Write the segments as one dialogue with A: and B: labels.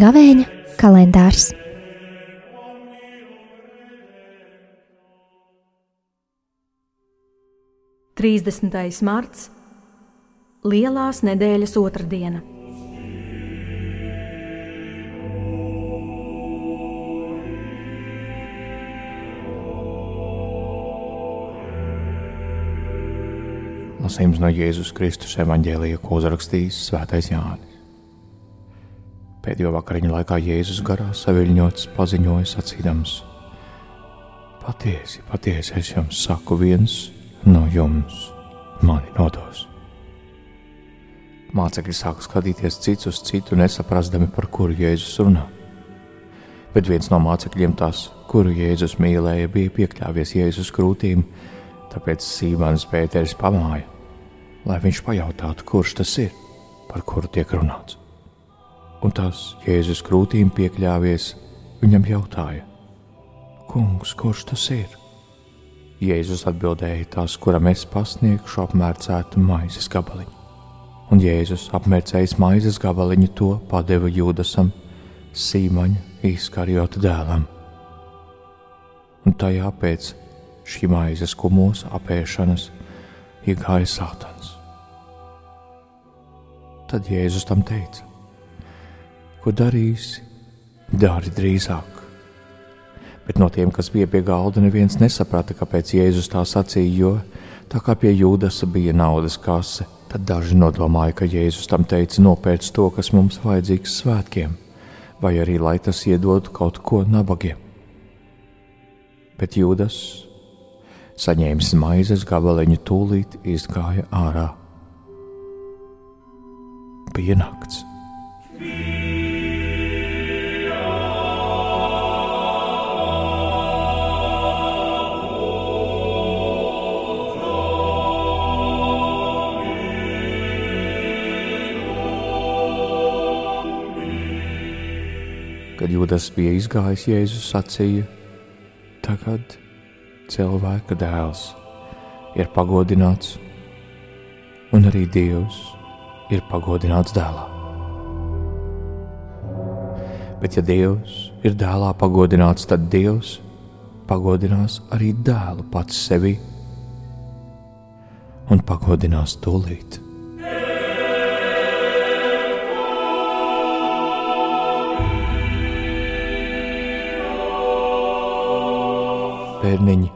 A: Gavēņa kalendārs.
B: Trīsdesmitais marts - Lielās nedēļas otrdiena.
C: Lasījums no Jēzus Kristus evanģēlija, ko uzrakstījis Svētais Jānis. Pēdējo vakariņu laikā Jēzus garā saviļņots paziņoja sacīdams: Patiesi, patiesi es jums saku, viens no jums mani nodos. Mācekļi sāka skatīties cits uz citu, nesaprastami, par kuru Jēzus runā. Bet viens no mācekļiem, tas, kuru Jēzus mīlēja, bija piekļāvies Jēzus krūtīm, tāpēc Sīmāns Pēters pamāja, lai viņš pajautātu, kurš tas ir, par kuru tiek runāts. Un tas Jēzus krūtīm piekļāvies, viņam jautāja: Kungs, kurš tas ir? Jēzus atbildēja: Tas, kuram es pasniegšu apmērcētu maizes gabaliņu. Un Jēzus apmērcējis maizes gabaliņu to padeva Jūdasam, Sīmaņa izkarjota dēlam. Un tajā pēc šī maizes kumos apēšanas iegāja Sātans. Tad Jēzus tam teica: Ko darīsi? Dari drīzāk. Bet no tiem, kas bija pie galda, neviens nesaprata, kāpēc Jēzus tā sacīja, jo tā kā pie Jūdasa bija naudas kase, tad daži nodomāja, ka Jēzus tam teica nopērts to, kas mums vajadzīgs svētkiem, vai arī lai tas iedotu kaut ko nabagiem. Bet Jūdas saņēmis maizes gabaliņu, tūlīt izgāja ārā. Bija nakts. Kad jūdas bija izgājis, Jēzus sacīja: Tagad cilvēka dēls ir pagodināts, un arī Dievs ir pagodināts dēlā. Bet, ja Dievs ir dēlā pagodināts, tad Dievs pagodinās arī dēlu pats sevi un pagodinās tūlīt. Bērniņi,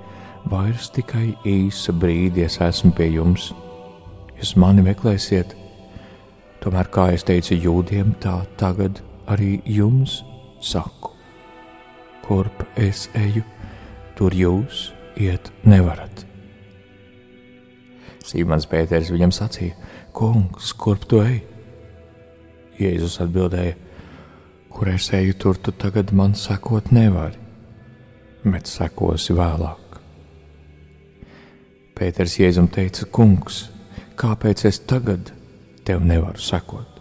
C: vairs tikai īsa brīdi es esmu pie jums. Jūs mani meklēsiet, tomēr, kā es teicu jūdiem, tā tagad arī jums saku. Kurp es eju, tur jūs iet nevarat. Sīmans Pēters viņam sacīja: Kungs, kurp tu ej? Jēzus atbildēja: Kur es eju, tur tu tagad man sekot nevari bet sekosi vēlāk. Pēters Jēzum teica: Kungs, kāpēc es tagad tev nevaru sekot?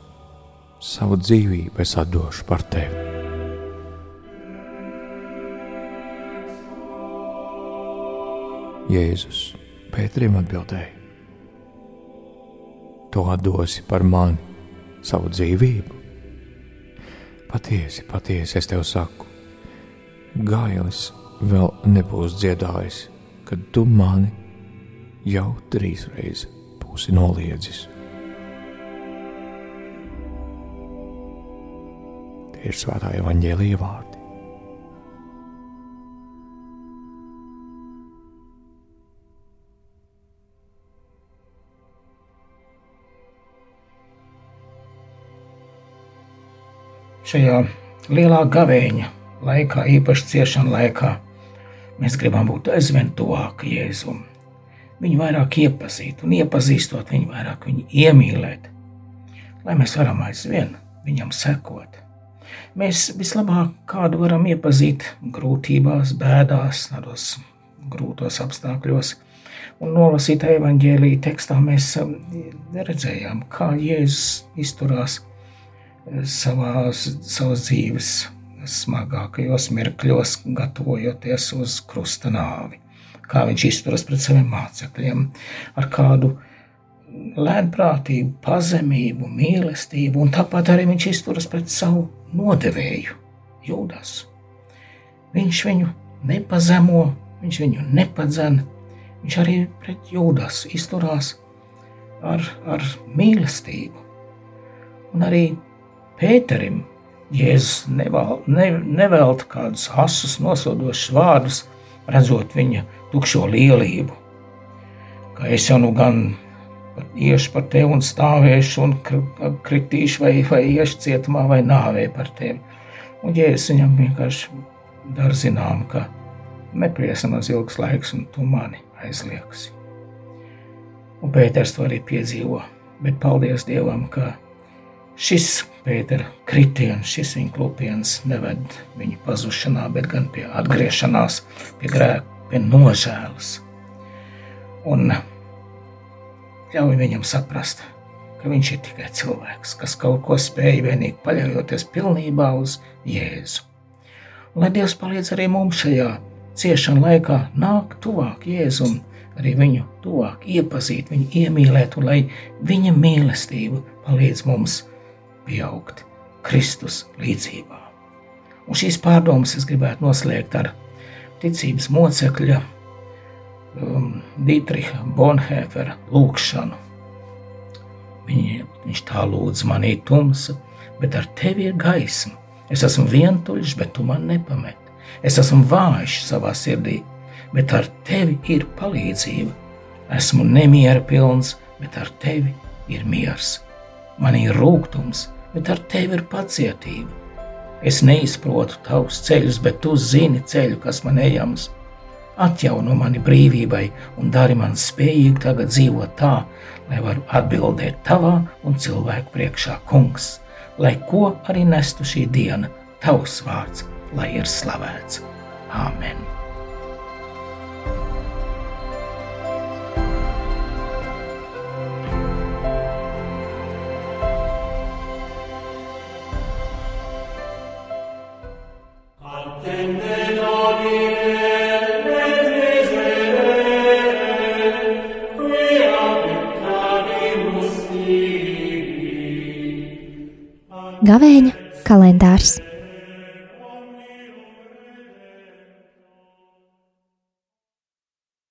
C: Savu dzīvību es atdošu par tevi. Jēzus Pēterim atbildēja: Tu atdosi par mani savu dzīvību. Patiesi, patiesi es tev saku, gailis vēl nebūs dziedājis, kad tu mani jau trīs reizes būsi noliedzis. Ir svētā evaņģēlīja vārdi.
D: Šajā lielā gavēņa laikā, īpaši ciešana laikā, Mēs gribam būt aizvien tuvāk Jēzum. Viņu vairāk iepazīt, un iepazīstot viņu vairāk, viņu iemīlēt, lai mēs varam aizvien viņam sekot. Mēs vislabāk kādu varam iepazīt grūtībās, bēdās, tādos grūtos apstākļos. Un nolasīt evanģēlīja tekstā mēs um, redzējām, kā Jēzus izturās uh, savās, savas dzīves smagākajos mirkļos, gatavojoties uz krusta nāvi. Kā viņš izturas pret saviem mācekļiem, ar kādu lēnprātību, pazemību, mīlestību, un tāpat arī viņš izturas pret savu nodevēju, Jūdas. Viņš viņu nepazemo, viņš viņu nepadzen, viņš arī pret Jūdas izturās ar, ar mīlestību. Un arī Pēterim Jēzus neval, ne, nevelta kādus asus nosodošus vārdus, redzot viņa tukšo lielību. Kā es jau nu gan iešu par tevi un stāvēšu un kritīšu vai, vai iešu cietumā vai nāvē par tevi. Un Jēzus viņam vienkārši dara zinām, ka nepriesamās ilgs laiks un tu mani aizliegsi. Un Pēters to arī piedzīvo, bet paldies Dievam, ka šis Pētera kritiens, šis viņa klupiens neved viņu pazušanā, bet gan pie atgriešanās, pie grēka, pie nožēlas. Un ļauj viņam saprast, ka viņš ir tikai cilvēks, kas kaut ko spēj vienīgi paļaujoties pilnībā uz Jēzu. Un lai Dievs palīdz arī mums šajā ciešanu laikā nākt tuvāk Jēzum, arī viņu tuvāk iepazīt, viņu iemīlēt, un lai viņa mīlestība palīdz mums pieaugt Kristus līdzjūtībā. Un šīs pārdomas es gribētu noslēgt ar ticības mocekļa um, Dietricha Bonhēfera lūgšanu. Viņa, viņš tā lūdz, man ir tumsa, bet ar tevi ir gaisma. Es esmu vientuļš, bet tu man nepameti. Es esmu vājš savā sirdī, bet ar tevi ir palīdzība. Esmu nemiera pilns, bet ar tevi ir miers. Man ir rūkums, bet ar tevi ir pacietība. Es neizprotu tavus ceļus, bet tu zini ceļu, kas man ejams. Atjauno mani brīvībai un dari man spējīgi tagad dzīvot tā, lai varu atbildēt tavā un cilvēku priekšā, kungs, lai ko arī nestu šī diena, tavs vārds, lai ir slavēts. Āmen!
A: Gavēņa kalendārs